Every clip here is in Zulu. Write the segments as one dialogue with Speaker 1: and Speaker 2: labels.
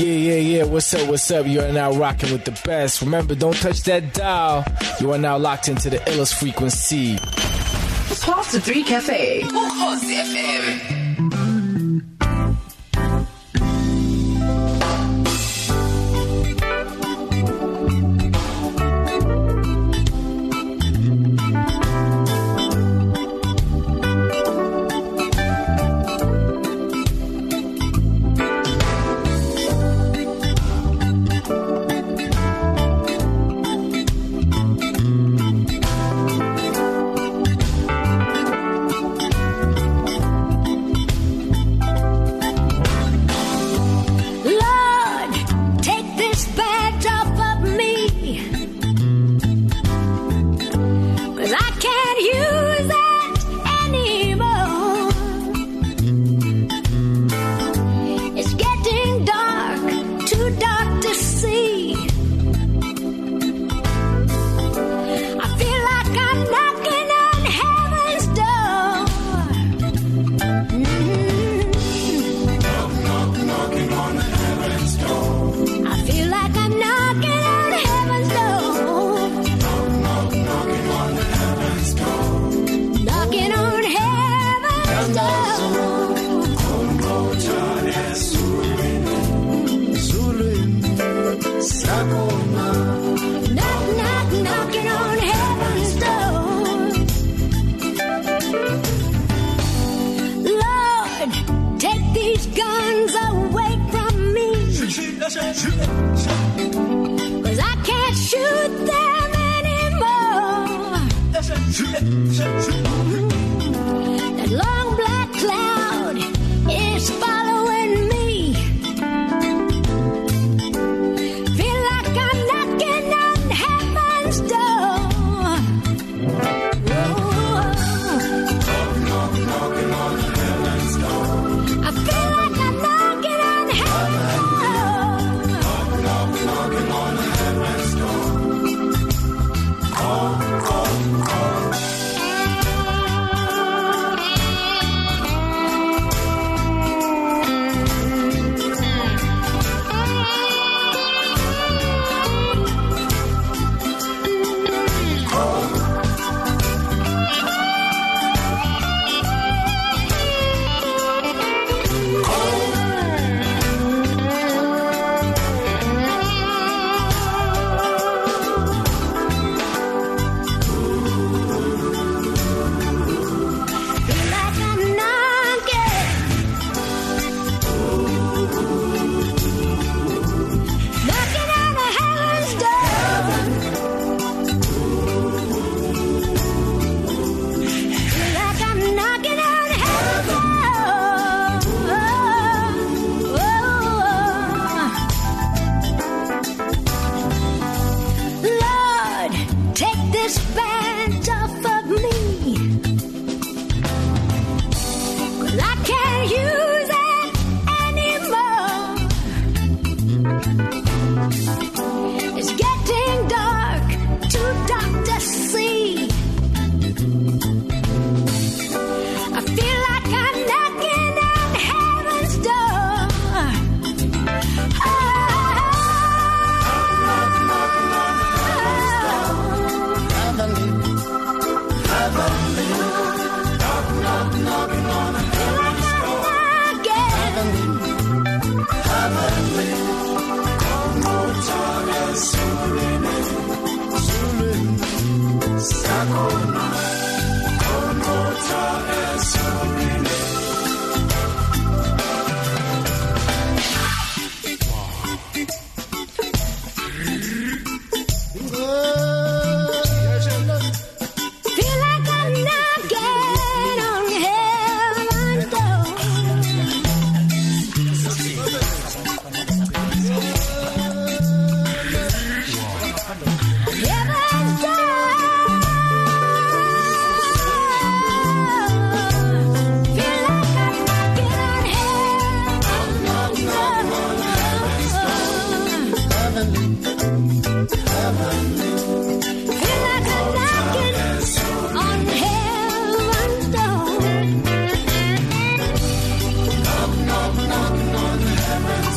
Speaker 1: Yeah, yeah, yeah. What's up? What's up? You are now rocking with the best. Remember, don't touch that dial. You are now locked into the illest frequency.
Speaker 2: Past the 3 Cafe. Ukhosi FM.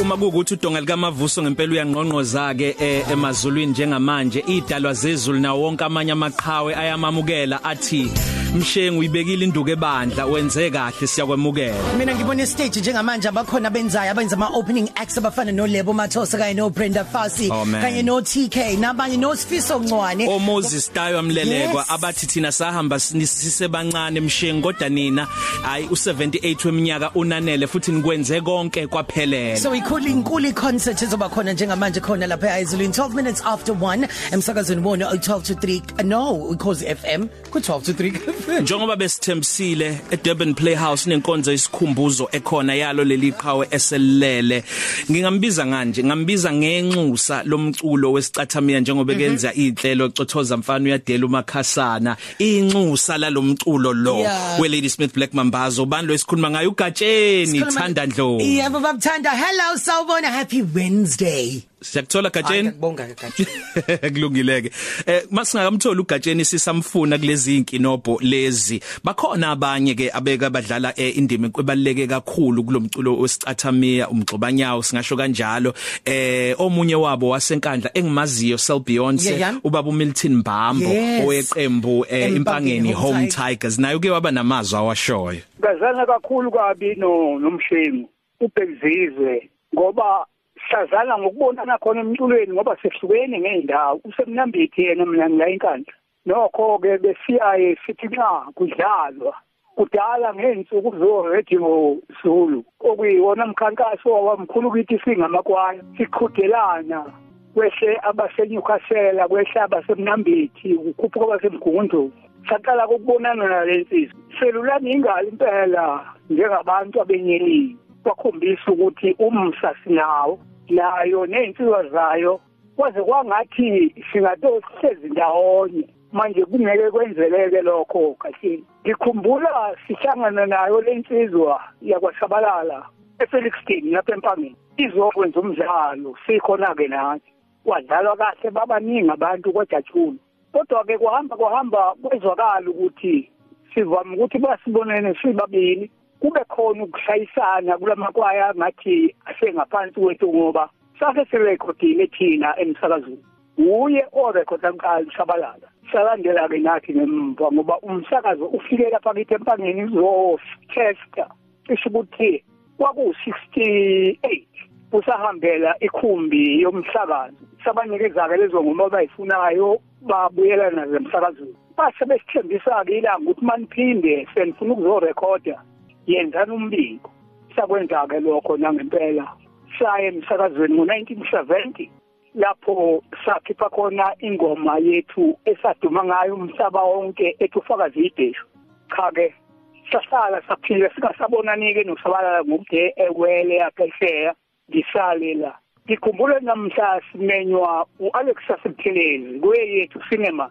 Speaker 3: Uma kuukuthi udonga likamavuso ngempela uyangqongqoza ke eh, emazulwini njengamanje. Idalwa zezulu nawo wonke amanye amaqhawe ayamamukela athi mshengu uyibekile induku ebandla wenze kahle siyakwemukela
Speaker 4: mina ngibona stage njengamanje abakhona benzayo abenza ama opening acts abafana no Lebo Mathosa kanye no Brenda Fassie
Speaker 3: Oh, man.
Speaker 4: kanye no TK nabanye no Sifiso Ncwane
Speaker 3: o Moses Tayo amlelekwa
Speaker 4: Yes.
Speaker 3: abathi thina sahamba sini- sisebancane mshengu kodwa nina hayi u78 weminyaka unanele futhi nikwenze konke kwaphelela
Speaker 4: So ikhulu inkulu concert ezoba khona njengamanje khona lapha eZulwini 12 minutes after 1 emsakazweni bona 12 to 3 no because FM ku 12 to 3
Speaker 3: njengoba besithembisile eDurban Playhouse nenkonzo isikhumbuzo ekhona yalo leli qhawe eselele ngingambiza kanje ngambiza ngenxusa lomculo wesicathamia njengoba kenza inhlelo cothoza mfana uyadela umakhasana. Inxusa lalomculo lo
Speaker 4: Yeah.
Speaker 3: we Lady Smith Black Mambazo. Bandlo esikhuluma ngayo? Ugatsheni thanda ndlovu.
Speaker 4: Yebo babthanda. Hello sawubona. Happy wednesday.
Speaker 3: Siyakuthola gatsheni
Speaker 4: Ngibonga kagatsheni
Speaker 3: kulungileke. Eh masingakamthola ugatsheni sisamfuna kulezi inkinobho lezi. Bakhona abanye ke abeka badlala eh, indima ebaleke kakhulu kulomculo wesicathamia umgxobanyawo singasho kanjalo. Eh omunye wabo wasenkandla engimaziyo Sel Beyonce
Speaker 4: Yeah, yeah.
Speaker 3: ubaba uMilton Mbambo
Speaker 4: Yes.
Speaker 3: oweqembu eh, impangeni
Speaker 4: Home Tigers.
Speaker 3: Nayo ke waba namazwi awashoyo.
Speaker 5: Ngazana kakhulu kabi no nomshengu ubhekizizwe ngoba sazana ngokubonana khona emculweni ngoba sehlukene ngeendawo usemnambithi yena mina ngila inkandla. Nokho ke besiyaye sithi nxa kudlalwa kudala ngeensuku zo radio Zulu okuyiwona mkhankaso wamkhulu kithi singamakwaya. Siqhudelana kwehle abaseNewcastle kwehle abasemnambithi ukukhuphuka basemgundu saqala ukubonana nalensizwa selulani ingali impela njengabantu abenyelini kwakhombisa ukuthi umsa sinawo nayo ney'nsizwa zayo kwaze kwangathi singatohlezi ndawonye. Manje kungeke kwenzeleke lokho kahleni ngikhumbula sihlangana nayo le nsizwa yakwasabalala efelixton lapha empangeni. Izokwenza umdlalo sikhona-ke nathi. Kwadlalwa kahle babaningi abantu kwajatshulu kodwa-ke kuhamba kuhamba kwezwakala ukuthi sivame ukuthi basibonene sibabili. Kube khona ukushayisana kulamakwaya ngathi asengaphansi kwethu ngoba sake sirekhodile thina emsakazweni. Uye orekhoda kuqala shabalala salandela-ke nathi ngemva ngoba umsakazo ufike lapha kithi empangeni uzotesta cishe ukuthi kwaku-sixty-eight usahambela ikhumbi yomhlakazo sabanikeza-ke lezo ngoma abayifunayo babuyela nazo emsakazweni base besithembisa-ke ilanga ukuthi maniphinde senifuna ukuzorekhoda yenzani umbiko? Sakwenza-ke lokho nangempela. Saya emsakazweni ngo-nineteen seventy lapho sakhipha khona ingoma yethu esaduma ngayo umhlaba wonke ethi ufakazi ideshu cha-ke sahlala saphila singasabonani-ke nosabalala ngokude ewele aphesheya ngisale la. Ngikhumbule namhla simenywa u-alexa sibuthelezi kweyethu cinema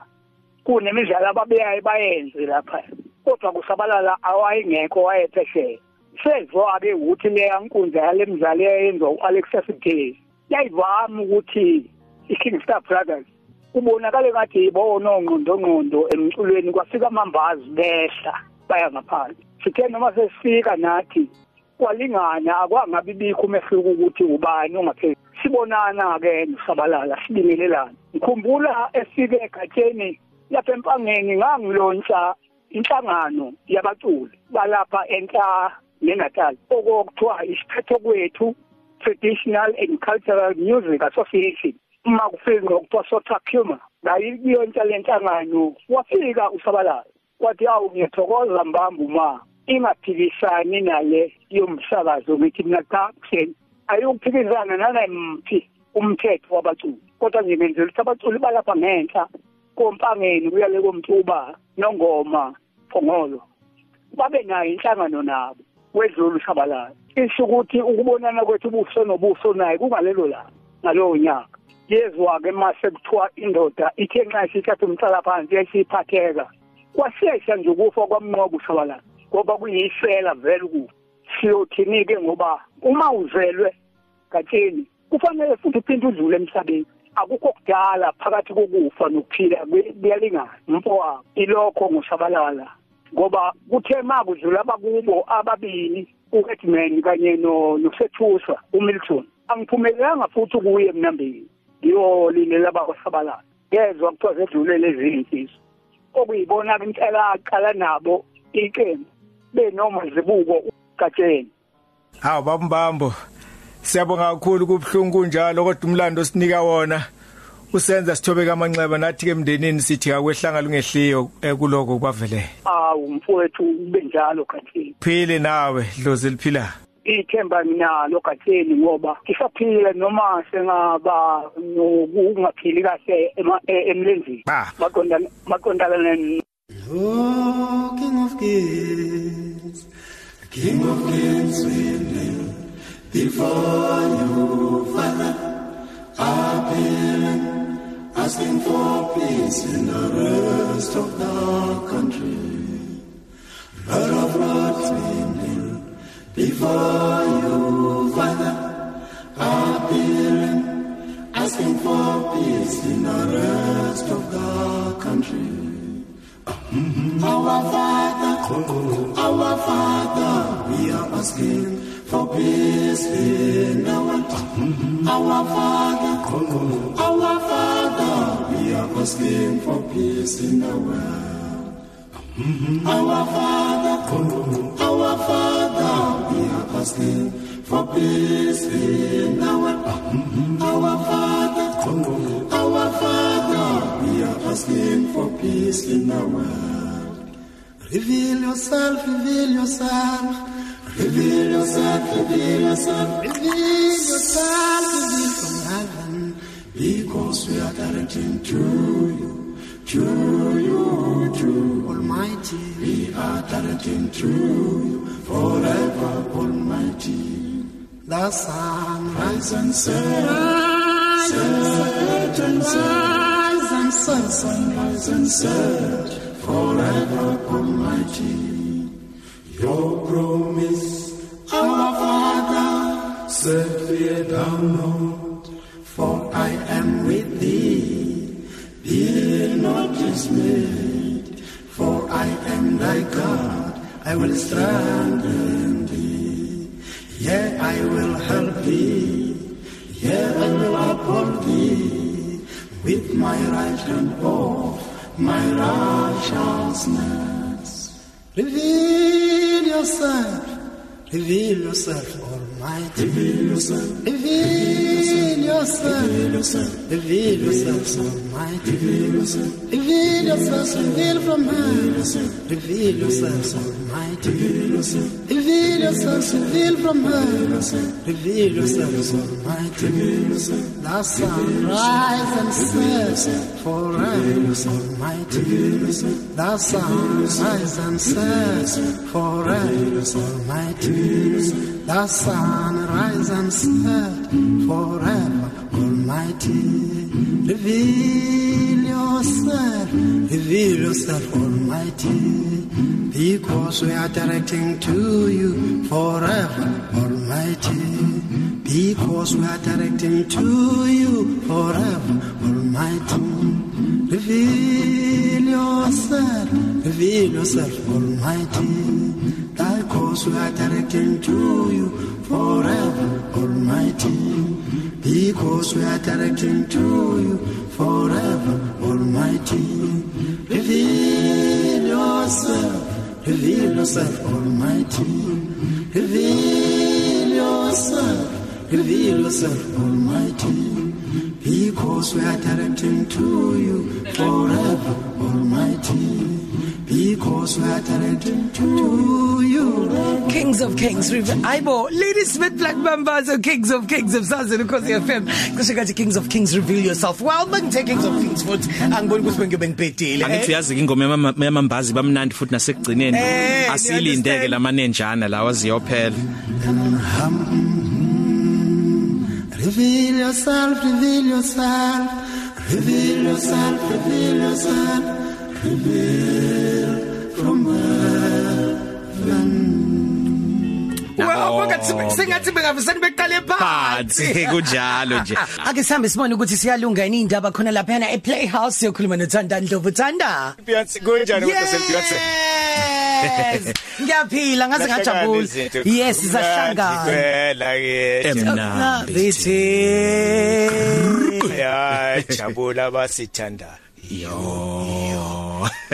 Speaker 5: kunemidlalo ababeyaye bayenze lapha. Kodwa kusabalala awayengekho wayephesheya sezwa-ke ukuthi leya nkundla yale midlalo eyayenzwa u-alexa sibuthelezi yayivama ukuthi i-kingstar brothers kubonakale ngathi yibona ongqondongqondo emculweni kwafika amambazi behla baya ngaphansi sithe noma sesifika nathi kwalingana akwangabi bikho umehluko ukuthi ubani ongaphezulu sibonana-ke nosabalala sibingelelana ngikhumbula efike egatsheni lapha empangeni ngangilontsha inhlangano yabaculi balapha enhla nenatal okokuthiwa isiphetho kwethu traditional and cultural music association uma kufika ngokuthiwa sotakhuma ngayiyontsha le nhlangano wafika usabalala wathi awu ngiyathokoza mbambu ma ingaphikisani nale yomsakazo ngithi mina cha kuhleni ayukuphikisana nanamphi umthetho wabaculi. Kodwa nje ngenzela ukuthi abaculi balapha ngenhla kompangeni kuyale komtuba nongoma. Phongolo babe nayo inhlangano nabo wedlula ushabalala isho ukuthi ukubonana kwethu ubuso nobuso naye kungalelo la ngalowo nyaka. Yezwa-ke mase kuthiwa indoda ithe nxa isithatha umhlala phansi yayisiphatheka kwashesha nje ukufa kwamnqoba ushabalala ngoba kuyisela vele ukufa siyothini-ke ngoba uma uzelwe gatsheni kufanele futhi uphinde udlule emhlabeni. Akukho kudala phakathi kokufa nokuphila kuyalingana mfowabo ilokho ngushabalala ngoba kuthe makudlula abakubo ababili uHedman kanye no nosethusa uMilton. Angiphumelelanga futhi ukuye emnambini ngiyolilela abakwasabalala yezwa kuthiwa sedlule lezi zinto okuyibona ke impela aqala nabo iqembu benoma zibuko ugatsheni
Speaker 1: hawu bambambo siyabonga kakhulu kubhlungu kunjalo kodwa umlando sinika wona. Usenza sithobeka amanxeba nathi ke emndenini sithi akwehlanga lungehliyo kuloko kwavele.
Speaker 5: Awu mfowethu ube njalo kathini
Speaker 1: phile nawe dlozi liphila
Speaker 5: ithemba nginalo katheni ngoba ngisaphila noma sengaba nokungaphili kahle emlenzini maqondana maqondana
Speaker 6: King of Kings King of Kings we kneel before you Father appealing asking for peace in the rest of the country. Lord of we kneel before you Father. Appealing asking for peace in the rest of the country. Our Father, our Father, we are asking for peace in the world. Our Father, our Father, we are asking for peace in the world. Our Father, our Father, we are asking for peace in the world. Our Father, our Father, we are asking for peace in the world. Reveal yourself, reveal yourself. Reveal yourself, reveal yourself, reveal yourself, reveal from heaven, because we are directing to you, to you, to Almighty. We are directing to you, forever Almighty. The sun rise and set, rise and set, rise and set, sunrise and set, forever Almighty. Your promise, our Father, set fear down not, for I am with thee. Be not dismayed, for I am thy God. I will strengthen thee. Yea, I will help thee. Yea, I will uphold thee with my right hand of my righteousness. Reveal yourself, reveal yourself, Almighty. Reveal yourself, reveal yourself, reveal yourself, reveal yourself, Almighty. Reveal yourself, reveal yourself, reveal from heaven. Reveal yourself, Almighty. Reveal yourself, reveal yourself, reveal from heaven. Reveal yourself, Almighty. Reveal yourself. The sun rise and set forever, Almighty. Reveal yourself. The sun rise and set forever, Almighty. The sun rise and set forever, Almighty. Reveal yourself, reveal yourself, Almighty. Because we are directing to you forever, Almighty. Because we are directing to you forever, Almighty. Reveal yourself, reveal yourself, Almighty. Cause we are directing to you forever, Almighty. Because we are directing to you forever, Almighty. Reveal yourself, reveal yourself, Almighty. Reveal yourself, reveal yourself, Almighty. Because we are directing to you forever, Almighty. Because we are directing to you.
Speaker 4: Kings of Kings River Aibo Lady Smith Black Mambazo Kings of Kings of Sazulu Khosi FM kusho kathi Kings of Kings reveal yourself. Well bengithe Kings of Kings futhi angiboni ukuthi bengiyobe ngibhedile
Speaker 3: Angithi uyazi ingoma yama- yamambazi bamnandi futhi nasekugcineni.
Speaker 4: Eh,
Speaker 3: asilindeke lamanenjana lawa ziyophela
Speaker 6: Reveal yourself, reveal yourself, reveal yourself, reveal yourself, reveal from heaven.
Speaker 4: Well ngathi singathi bengavusani beqale phansi.
Speaker 3: Phansi kunjalo nje.
Speaker 4: Ake sihambe sibone ukuthi siyalunga yini indaba khona lapha na ePlayhouse siyokhuluma noThanda Ndlovu Thanda
Speaker 1: Beyonce kunjani kodwa selibiyonce
Speaker 4: Yeah yes! Ngiyaphila ngaze ngajabula. yes sahlangana
Speaker 1: Phela ke.
Speaker 3: Emnandi.
Speaker 4: bithi
Speaker 1: Ya jabula basithandayo.
Speaker 3: yo.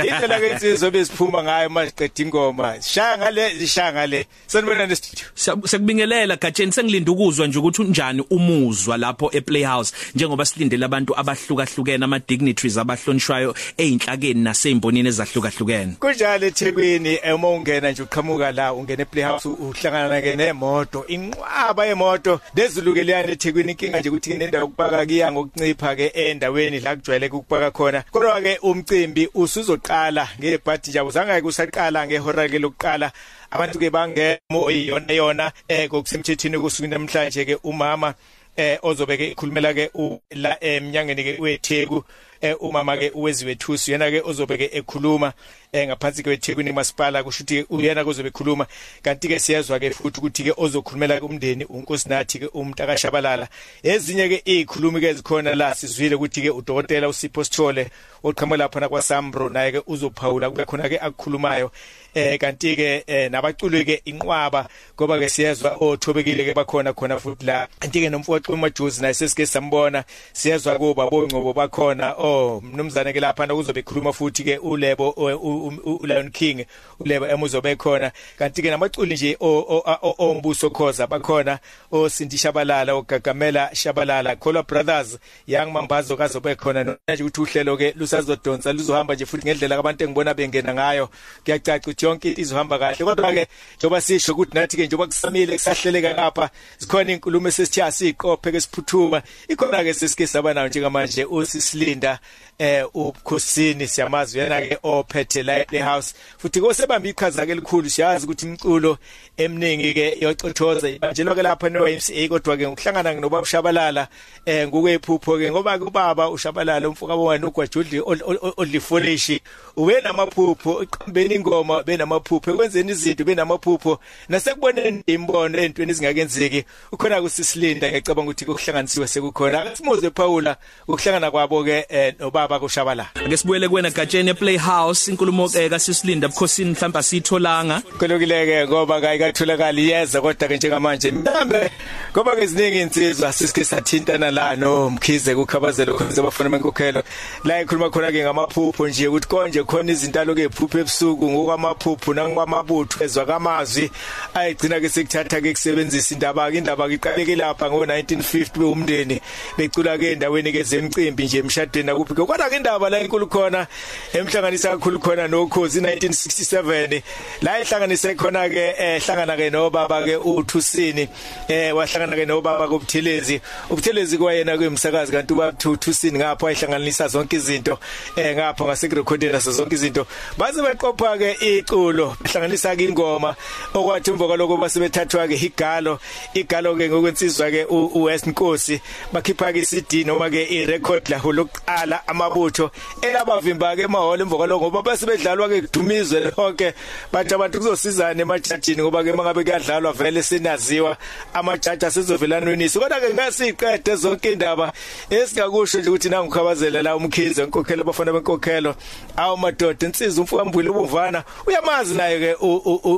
Speaker 1: Indlela ke insizwe besiphuma ngayo manje qeda ingoma. Shaya ngale, shaya ngale. Sanibona ne studio.
Speaker 3: Siya- Siyakubingelela Gatsheni sengilinda ukuzwa nje ukuthi unjani umuzwa lapho ePlayhouse njengoba silindele abantu abahlukahlukene ama dignitaries abahlonishwayo einhlakeni nasembonini ezahlukahlukene
Speaker 1: Kunjalo eThekwini uma ungena nje uqhamuka la ungena ePlayhouse uhlangana ke nemoto inqwaba yemoto lezulukeleyana eThekwini inkinga nje ukuthi nendawo ukupaka kiya ngokuncipha ke endaweni la kujwayele ukupaka khona kodwa ke umcimbi usuzoqala ngebhadi nje uzange kusaqala ngehora ke lokuqala abantu ke bangemo iyona yona eh kokusemthethini kusuku namhlanje ke umama eh ozobe ke ikhulumela ke la eminyangeni ke wetheku. Eh umama ke uweziwe thusi yena ke ozobe ke ekhuluma eh ngaphansi ke wethekwini masipala kusho ukuthi uyena kuzobe ekhuluma. Kanti ke siyezwa ke futhi ukuthi ke ozokhulumela kumndeni unkosinathi ke umntakashabalala. Ezinye ke izikhulumi ke zikhona la sizwile ukuthi ke udokotela uSipho Sithole oqhamuka lapha na kwaSambro naye ke uzophawula kube khona ke akukhulumayo. Eh kanti ke eh, nabaculi ke inqwaba ngoba ke siyezwa othobekile ke bakhona khona futhi la. Kanti ke nomfowethu majuzi naye sesike sambona siyezwa kuba bongcobo bakhona oh mnumzane ke lapha kuzobe ekhuluma futhi ke ulebo o- u- u- u- Lion King ulebo emuzobe khona kanti ke namaculi nje o- o- o- ombuso khoza bakhona osindi shabalala ogagamela shabalala Kholwa brothers young mambazo kazobe khona nje ukuthi uhlelo ke lusazodonsa luzohamba nje futhi ngendlela abantu engibona bengena ngayo. Kuyacaca ukuthi yonke into izohamba kahle kodwa ke njoba sisho ukuthi nathi ke njoba kusamile kusahleleka ngapha zikhona inkulumo esesithiya siqophe ke siphuthuma ikhona ke sesike saba nayo njengamanje usisilinda eh ubukhosini siyamazi yena ke ophethe la ehouse. Futhi kosebamba iqhaza ke likhulu siyazi ukuthi imculo eminingi ke yocothoza ibanjelwa ke lapha ne YMCA kodwa ke ukuhlangana nobaba Shabalala eh ngokwephupho ke ngoba kubaba uShabalala umfuka wona ugwajudli odlifolishi ube namaphupho iqhambeni ingoma benamaphupho ekwenzeni izinto benamaphupho nasekuboneni imbono entweni ezingakenzeki ukhona kusisilinda ngicabanga ukuthi kuhlanganisiwe sekukhona. Akasimuze Paula ukuhlangana kwabo ke eh, nobaba kushabalala.
Speaker 3: Ake sibuyele kuwena Gatsheni ePlayhouse inkulumo ke kasisilinda bukhosini mhlawumbe asitholanga
Speaker 1: kulukileke ngoba kayikatholakali yeza kodwa ke njengamanje. Mhlambe ngoba ke ziningi insizwa sisike sathintana la no mkhize kukhabazelo khonze abafuna benkokhelo la ikhuluma khona ke ngamaphupho nje ukuthi konje khona izinto aloke ephupho ebusuku ngokwamaphupho nangokwamabutho ezwa kamazwi. Ayigcina ke sekuthatha ke kusebenzisa indaba ke indaba ke iqaleke lapha ngo 1950 umndeni becula ke endaweni ke zemcimbi nje emshadweni akuphi kodwa ke indaba la inkulu khona emhlanganisa kakhulu khona nokhozi 1967 la ihlanganise khona ke ehlangana ke nobaba ke uThusini eh wahlangana ke nobaba kubuthelezi ubuthelezi kwayena kwemsakazi kanti ubaba Thusini ngapha wayihlanganisa zonke izinto eh ngapha ngasekrecording naso zonke izinto. Baze baqopha ke iculo behlanganisa ke ingoma okwathi umva kwaloko basebethathwa ke igalo. Igalo ke ngokwensizwa ke uWest Nkosi bakhipha ke CD noma ke irecord la lokuqala amabutho elabavimba ke emaholo emva kwaloko ngoba basebedlalwa ke kudumizwe lonke. Bathi abantu kuzosizana emajajini ngoba ke mangabe kuyadlalwa vele sinaziwa amajaji asezovelanwenisi kodwa ke ngasiqede zonke indaba esingakusho nje ukuthi nangukhabazela la umkhize enkokhelo bafana benkokhelo. Awu madoda insizwa umfukambule ubuvana uyamazi naye ke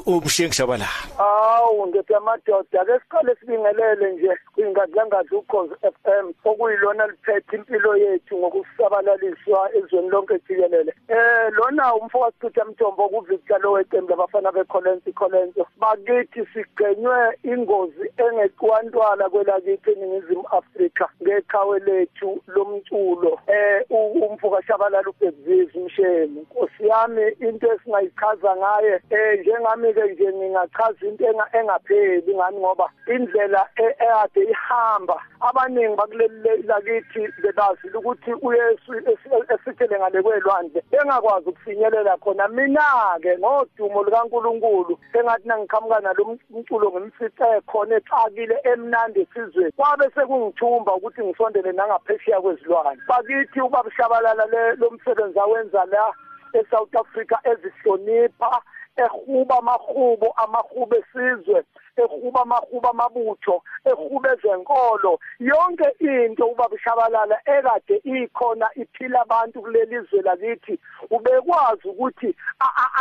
Speaker 1: umshengi shabalala.
Speaker 7: Awu ngithi amadoda ake siqale sibingelele nje kwingadlangadla ukhozi FM okuyilona liphethe impilo yethu ngokusabalaliswa ezweni lonke jikelele. Eh lona umfowethu Peter Mthombo ku Victor lo weqembu labafana beColensi Colenso. Bakithi sigcenywe ingozi engeqwantwala kwelakithi eningizimu Afrika ngeqhawe lethu lomculo. Eh umfuka shabalala ubhekzizi umsheni. Nkosi yami into esingayichaza ngaye eh njengami ke nje ngingachaza into engapheli ngani ngoba indlela eade ihamba abaningi bakuleli lakithi bebazi ukuthi uyesu esithele ngale kwelwandle engakwazi ukufinyelela khona. Mina ke ngodumo likaNkuluNkulu engathi nangiqhamuka nalomculo ngimfice khona exakile emnandi esizweni. Kwabe sekungithumba ukuthi ngisondele nangaphesheya kwezilwane. Bakithi ubabishabalala lo msebenzi awenza la eSouth Africa ezihlonipha ehuba amahubo amahubo esizwe ehuba amahuba amabutho ehuba ezenkolo. Yonke into ubaba Shabalala ekade ikhona iphila abantu kuleli zwe lakithi ubekwazi ukuthi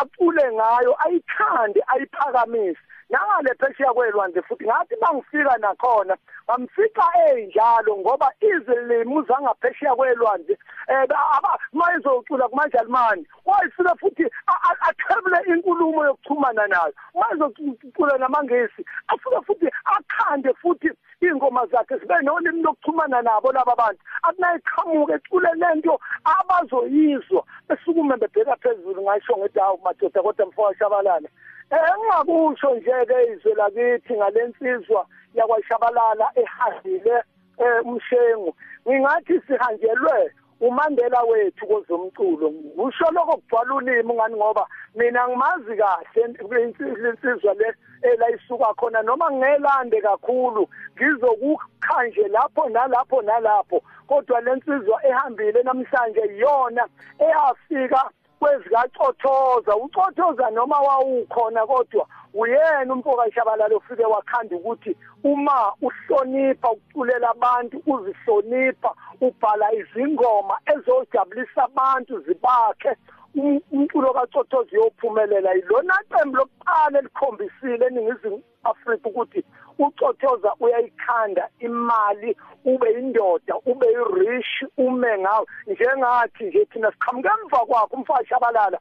Speaker 7: acule ngayo ayikhande ayiphakamise. Nangale phesheya kwelwandle futhi ngathi bangifika nakhona bamfica enjalo ngoba izilimu zangaphesheya kwelwandle eh mayizocula kumajalimani wayifika futhi athebule inkulumo yokuchumana nayo. Mayizocula namangesi afike futhi akhande futhi ingoma zakhe zibe nolimi lokuchumana nabo laba bantu. Akunayiqhamuke ecule lento abazoyizwa. Besukume bebheka phezulu ngisho ngithi hawu madoda kodwa mfoka shabalala engakusho nje ke izwe lakithi ngalensizwa yakwashabalala ehambile umshengu. Ngingathi sihanjelwe umandela wethu kozomculo ngisho lokho kubhala ulimi ngani ngoba mina ngimazi kahle insizwa le elayisuka khona noma ngelande kakhulu ngizokukhanje lapho nalapho nalapho. Kodwa lensizwa ehambile namhlanje iyona eyafika kwezikacothoza ucothoza noma wawukhona kodwa uyena umfoka Shabalala ufike wakhanda ukuthi uma uhlonipha ukuculela abantu uzihlonipha ubhala izingoma ezojabulisa abantu zibakhe. Umculo kaCothozi uyophumelela. Ilona qembu lokuqala elikhombisile eningizimu Afrika ukuthi ucothoza uyayikhanda imali ube indoda ube irich ume ngawo. Njengathi nje thina siqhamuka emva kwakho umfashi abalala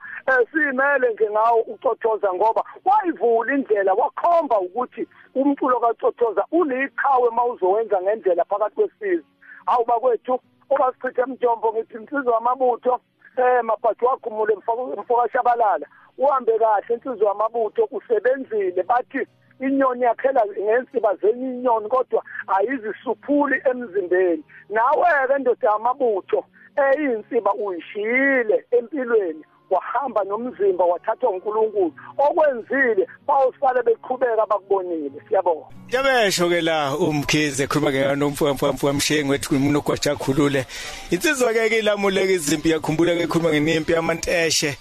Speaker 7: simele nje ngawo ucothoza ngoba wayivula indlela wakhomba ukuthi umculo kaCothoza uliqhawe mawuzowenza ngendlela phakathi kwesizwe. Awuba kwethu obasichithe emjombo ngithi insizwa amabutho eh mabhathi wakhumule mfoka shabalala. Uhambe kahle insizwa amabutho usebenzile bathi inyoni yaphela ngensiba zenye inyoni kodwa ayizisuphuli emzimbeni. Nawe ke ndoda amabutho eyinsiba uyishiyile empilweni wahamba nomzimba wathathwa uNkulunkulu okwenzile bawusale beqhubeka bakubonile. Siyabonga.
Speaker 1: Yabesho ke la umkhize khuluma ke nomfumfu wamshengi wethu umuntu ogwaja khulule. Insizwa ke ke lamuleka izimpi yakhumbula ke khuluma ngenempi yamanteshe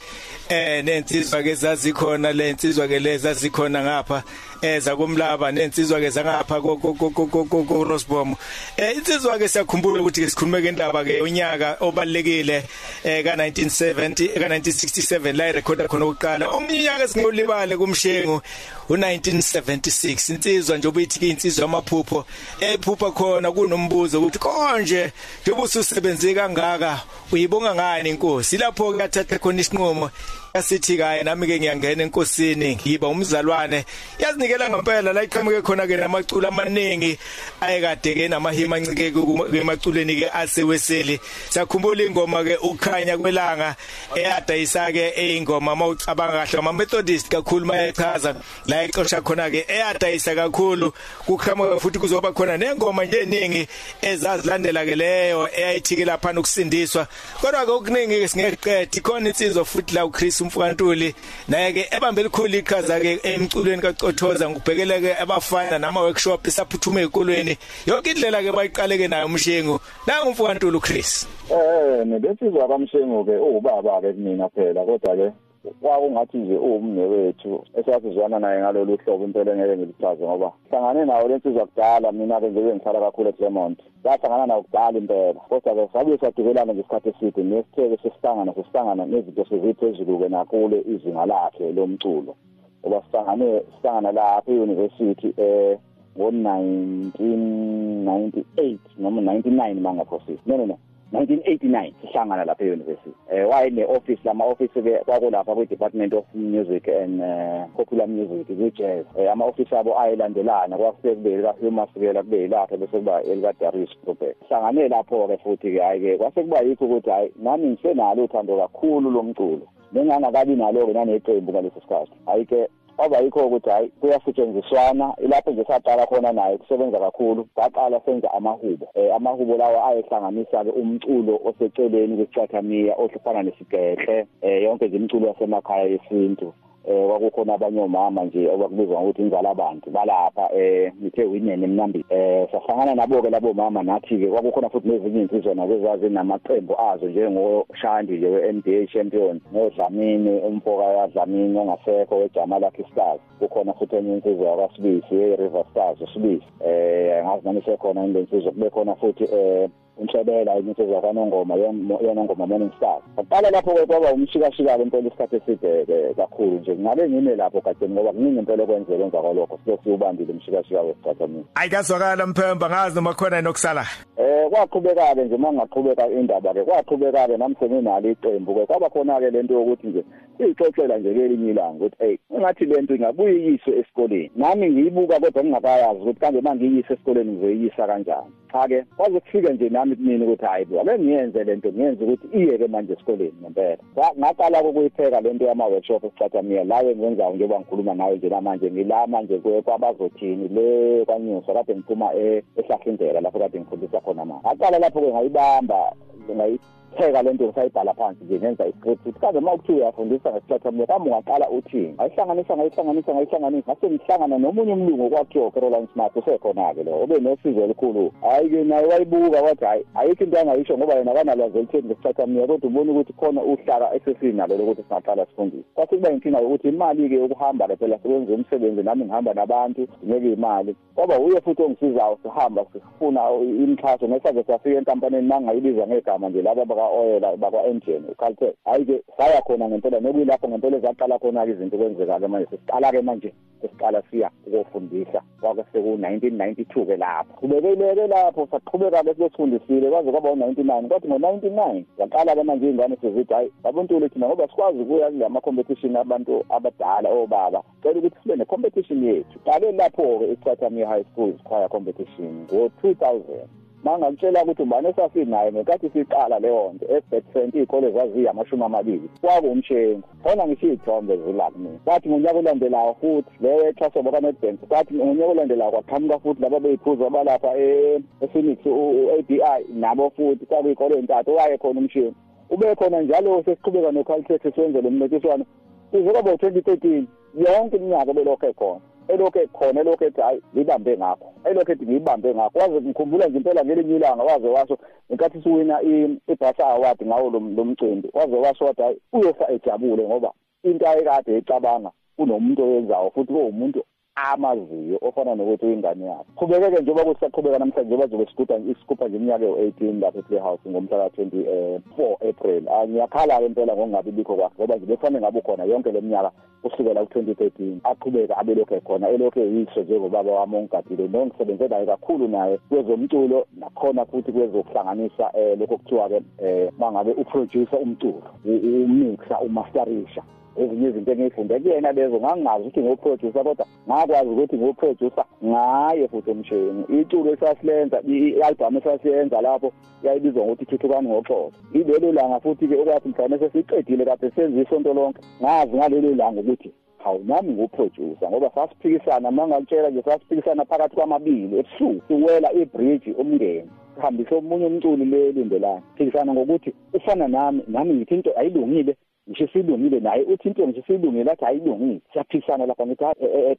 Speaker 1: eh nensizwa ke zazikhona le insizwa ke leza zikhona ngapha. Eza kumlaba nensizwa ke zangapha ko Rosbom eh insizwa ke siyakhumbula ukuthi ke sikhulume ke indaba ke unyaka obalekile eh ka 1970 ka 1967 la irecorda khona oqala umnyaka singolibale kumshengu u1976 insizwa nje obithi ke insizwa amaphupho ephupha khona kunombuzo ukuthi konje njengoba ususebenze kangaka uyibonga ngani inkosi lapho ke athatha khona isinqumo yasithi kaye nami ke ngiyangena enkosini ngiba umzalwane. Yazinikela ngempela la iqhamuke khona ke namaculo amaningi ayekade ke namahima ancike kemaculeni ke aseweseli. Sakhumbula ingoma ke ukukhanya kwelanga eyadayisa ke eyingoma mawucabanga kahle ama Methodist kakhulu mayechaza la ixosha khona ke eyadayisa kakhulu kuqhamuka futhi kuzoba khona nengoma nje eningi ezazilandela ke leyo eyayithi ke lapha nokusindiswa kodwa ke okuningi ke singeqedi khona insizwa futhi la uChris umfukantuli naye ke ebambe likhulu iqhaza ke emculweni kaCothoza ngubhekele ke abafana nama workshop isaphuthuma ezikolweni yonke indlela ke bayiqaleke nayo umshengu. La umfukantuli uChris.
Speaker 8: Eh nebesizwa kamshengu ke ubaba ke kumina phela kodwa ke kwakungathi nje umne wethu esasizwana naye ngalolu hlobo impela ngeke ngilichaze ngoba hlangane nawo lensizwa kudala mina ke ngibe ngihlala kakhulu eClermont sahlangana nawo kudala impela kodwa ke sabuye sadukelana ngesikhathi eside nesitheke sesihlangana sesihlangana nezinto seziphezulu ke nakule izinga lakhe lomculo. Ngoba sihlangane sihlangana lapha e-university eh ngo 1998 noma 99 mangaphosisi no no no. 1989 sihlangana lapha e-university. Eh wayene office lama office ke kwakulapha kwi department of music and uh, popular music ku jazz eh ama office abo ayilandelana kwafike kube la Humas ke la kube lapha bese kuba elika Darius Group. Hlangane lapho ke futhi ke hayi ke kwase kuba yikho ukuthi hayi nami ngisenalo uthando kakhulu lomculo. Bengangakabi nalo ke naneqembu ngaleso sikhathi. Hayi ke kwaba yikho ukuthi hayi kuyasetshenziswana. Ilapho nje saqala khona naye kusebenza kakhulu saqala senza amahubo. Eh amahubo lawa ayehlanganisa ke umculo oseceleni kwesicathamiya ohlufana nesigehle eh yonke nje imculo yasemakhaya yesintu. Eh kwakukhona abanye omama nje obakubizwa ngokuthi inzala abantu balapha eh ngithe winene emnambi. Eh sahlangana nabo ke labo mama nathi ke kwakukhona futhi nezinye insizwa nakezazi namaqembu azo njengoshandi nje we-NBA champion nodlamini umfoka yadlamini ongasekho wejama lakhe stars. Kukhona futhi enye insizwa yakasibisi we-river stars usibisi. Eh ngazi nami sekhona ile insizwa. Kube khona futhi eh inhlebela insizwa kanongoma yona ngoma morning stars aqala lapho ke kwaba umshikashika impela isikhathi eside kakhulu nje. Ngabe ngime lapho kade ngoba kuningi impela kwenzeka emva kwalokho sibe siubambile umshikashika wesicathamini
Speaker 1: ayikazwakala mphemba ngazi noma khona nokusala
Speaker 8: eh kwaqhubeka ke nje mangaqhubeka indaba ke kwaqhubeka ke nami senginalo iqembu ke kwaba khona ke lento yokuthi nje siyixoxela nje kelinye ilanga ukuthi hey ngathi lento ingabuye iyiswe esikoleni. Nami ngiyibuka kodwa ngingakayazi ukuthi kanti mangiyise esikoleni ngizoyisa kanjani. Cha ke kwaze kufike nje nami kumina ukuthi hayi bo ake ngiyenze lento ngiyenze ukuthi iye ke manje esikoleni ngempela. Ngaqala ukuyipheka lento yama workshop esicathamia lawe ngenzayo njengoba ngikhuluma nawe nje namanje ngila manje kwabazothini le kwanyusa kade ngiphuma ehlahlindlela lapho kade ngifundisa khona manje. Ngaqala lapho ke ngayibamba ngayi pheka lento ngisayibhala phansi nje ngenza iscript. Ukuthi kaze uma kuthiwa uyafundisa ngesiplatform kambe ungaqala uthini ayihlanganisa ngayihlanganisa ngayihlanganisa. Ngase ngihlangana nomunye umlungu okwakuthiwa Caroline Smart usekhona-ke lo obe nosizo olukhulu hayi-ke naye wayibuka wathi hayi ayikho into angayisho ngoba yena kanalwazi olutheni ngesiplatform kodwa ubona ukuthi khona uhlaka esesinalo lokuthi singaqala sifundise kwathi kuba inkinga yokuthi imali-ke yokuhamba-ke phela sekwenza umsebenzi nami ngihamba nabantu ngeke imali. Ngoba uye futhi ongisizayo sihamba sifuna imixhaso nesaze safika enkampanini mangayibiza ngegama nje laba baka-oil bakwa-engine ucaltech hhayi-ke saya khona ngempela nokuyilapho ngempela ezaqala khona-ke izinto kwenzeka-ke manje sesiqala-ke manje sesiqala siya ukufundisa kwake seku-nineteen ninety two ke lapho. Qhubekileke lapho saqhubeka-ke silesifundisile kwaze kwaba u-ninety nine kwathi ngo-ninety nine yaqala-ke manje iy'ngane sezithi hhayi babuntuli thina ngoba sikwazi ukuya kula ma-competition abantu abadala obaba cela ukuthi sibe ne-competition yethu. Qale lapho-ke ichathamia high school choir competition ngo-two thousand. Mangalitshela ukuthi ubani esasinayo ngekathi siqala leyo nto ebetfrent iy'kole zaziyi amashumi amabili. Kwakuwumshengu khona ngisho iy'thombe zila kumina kwathi ngonyaka olandelayo futhi leyo exhaso baka-nedbank kwathi ngonyaka olandelayo kwaqhamuka futhi laba bey'phuza balapha e-phoenix u-a b i nabo futhi kwakuy'kole ey'ntathu owaye khona umshengu ube khona njalo sesiqhubeka no-caltex siwenze lo mncintiswano. Kuze kwaba u-twenty thirteen yonke iminyaka belokhu ekhona elokhu ekhona elokhu ethi hayi ngibambe ngakho. Elokhu ethi ngiyibambe ngakho. Waze ngikhumbula nje impela ngelinye ilanga waze washo ngenkathi siwina ibhasa award ngawo lo mcimbi. Waze washo wathi hayi uyofa ejabule ngoba into ayekade ecabanga kunomuntu oyenzayo futhi kuwumuntu amaziyo ofana nokuthi uyingane yakhe qhubekeke njengoba kuthi saqhubeka namhlanje njengoba zobe sigubha isigubha nje iminyaka ewu-eighteen lapha e-playhouse ngomhla ka-twenty um four april ngiyakhala-ke impela ngokungabi bikho kwakhe ngoba nje bekufanele ngabe ukhona yonke le minyaka kusukela ku-twenty thirteen aqhubeka abelokhu ekhona elokhu eyiso njengobaba wami ongigadile nongisebenze naye kakhulu naye kwezomculo nakhona futhi kwezokuhlanganisa um lokho kuthiwa-ke um uma ngabe uproducer umculo umixa umasterisha ezinye izinto engiyifunde kuyena lezo ngangingazi ukuthi ngiwuproducer kodwa ngakwazi ukuthi ngiwuproducer ngaye futhi umsheni iculo esasilenza i-album esasiyenza lapho yayibizwa ngokuthi thuthukani ngoxoxo ilelo langa futhi-ke okwathi mhlawumbe sesiqedile kade senza isonto lonke ngazi ngalelo langa ukuthi hawu nami nguproducer ngoba sasiphikisana uma ngalitshela nje sasiphikisana phakathi kwamabili ebusuku siwela ibridge umngeni sihambise omunye umculi le lindelana phikisana ngokuthi ufana nami nami ngithi into ayilungile ngisho silungile naye uthi into ngisho silungile athi ayilungile siyaphikisana lapha ngithi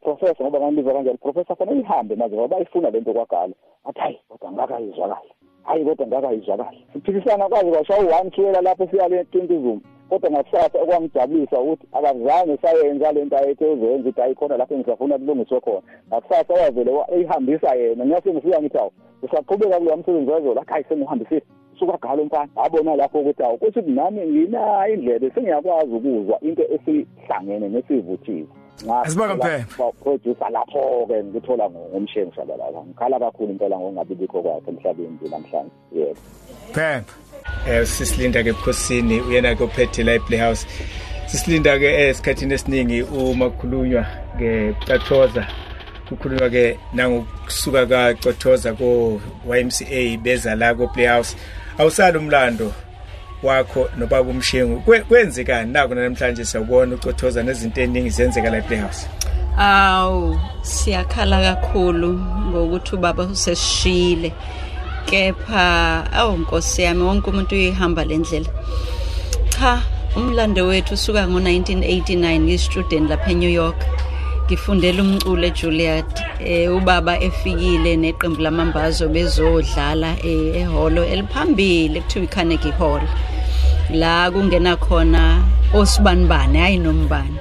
Speaker 8: professor ngoba ngambiza kanjalo professor fanele ihambe manje ngoba bayifuna lento kwagala. Athi hayi kodwa ngakayizwa kahle hayi kodwa ngakayizwa kahle siphikisana kwaze kwashaya u-one siyela lapho siya le tintizuma kodwa ngakusasa okwangijabulisa ukuthi akazange sayenza lento ayethe uzoyenza ukuthi ayikhona lapho engisafuna kulungiswe khona. Ngakusasa wavele eyihambisa yena ngiyase ngifika ngithi awu usaqhubeka kuloya msebenzi wazola athi hayi sengiwuhambisile. Sukagala umfana abona lapho ukuthi awu kusho ukuthi nami nginayo indlela sengiyakwazi ukuzwa into esihlangene nesivuthiwe.
Speaker 1: Asibonga Mphembe.
Speaker 8: producer lapho-ke ngikuthola ngomshengi shabalala ngikhala kakhulu impela ngokungabi bikho kwakhe emhlabeni nje namhlanje. Yebo.
Speaker 1: Phembe eh sisilinda ke ebukhosini uyena ke ophethe la ePlayhouse sisilinda ke esikhathini esiningi uma kukhulunywa ngecathoza kukhulunywa ke nangokusuka kacothoza ko YMCA beza la ko Playhouse awusala umlando wakho nobaba umshengu. Kwenzekani naku namhlanje siyabona ucothoza nezinto eziningi zenzeka la ePlayhouse
Speaker 9: Aw siyakhala kakhulu ngokuthi ubaba useshile. Kepha awu Nkosi yami wonke umuntu uyihamba lendlela cha umlando wethu usuka ngo1989 ngistudent lapha eNew York. Ngifundela umculo eJuliet eh ubaba efikile neqembu lamambazo bezodlala eh, ehholo eliphambili kuthiwa iCarnegie Hall. La kungena khona osibanibane hayi nombani.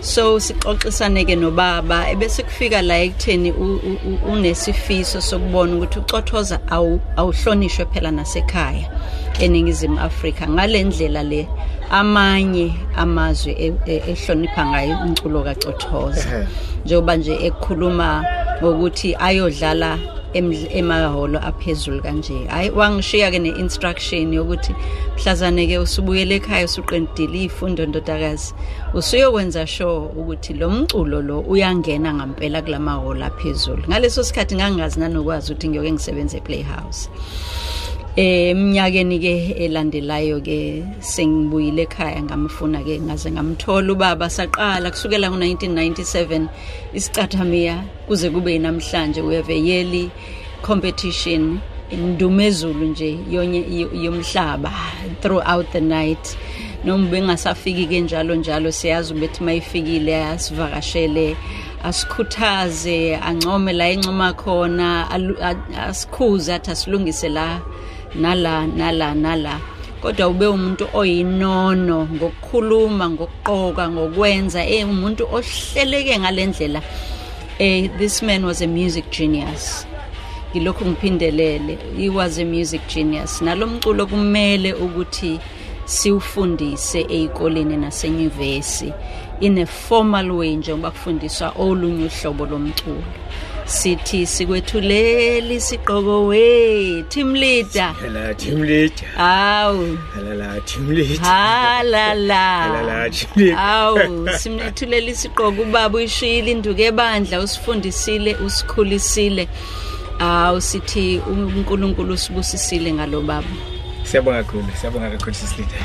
Speaker 9: So sixoxisane ke nobaba ebese kufika la ekutheni unesifiso sokubona ukuthi ucothoza awu- awuhlonishwe phela nasekhaya eningizimu Afrika. Ngalendlela le amanye amazwe e- e- ehlonipha ngayo umculo kacothoza njengoba nje ekhuluma ngokuthi ayodlala emdl- emahholo aphezulu kanje. Hayi wangishiya ke ne-instruction yokuthi mhlazane ke usubuyele ekhaya usuqendile ifundo ndodakazi usuyokwenza sure ukuthi lo mculo lo uyangena ngampela kulamahholo aphezulu. Ngaleso sikhathi ngangazi nanokwazi ukuthi ngiyoke ngisebenze e-playhouse. Eh eminyakeni ke elandelayo ke sengibuyile ekhaya ngamfuna ke ngaze ngamthola ubaba. Saqala kusukela ngo1997 isicathamiya kuze kube namhlanje we have a yearly competition indumezulu nje yonye yo- yomhlaba throughout the night. Noma bengasafiki ke njalo njalo siyazi ukuthi mayifikile asivakashele asikhuthaze ancome la encoma khona asikhuze athi asilungise la nala nala nala. Kodwa ube umuntu oyinono ngokukhuluma ngokuqoka ngokwenza eh umuntu ohleleke ngalendlela eh this man was a music genius. Ngilokhu ngiphindelele he was a music genius. Nalomculo kumele ukuthi siwufundise eikoleni nasenyuvesi in a formal way njengoba kufundiswa olunye uhlobo lomculo. Sithi sikwethulela isiqoko we team leader
Speaker 1: Hala team leader.
Speaker 9: awu
Speaker 1: Hala team leader.
Speaker 9: halala
Speaker 1: Halala, Jimmy.
Speaker 9: awu simnethulela isiqoko ubaba uyishiyile induku ebandla usifundisile usikhulisile awu sithi uNkulunkulu usibusisile ngalo baba
Speaker 1: Siyabonga kakhulu. Siyabonga kakhulu sisileader.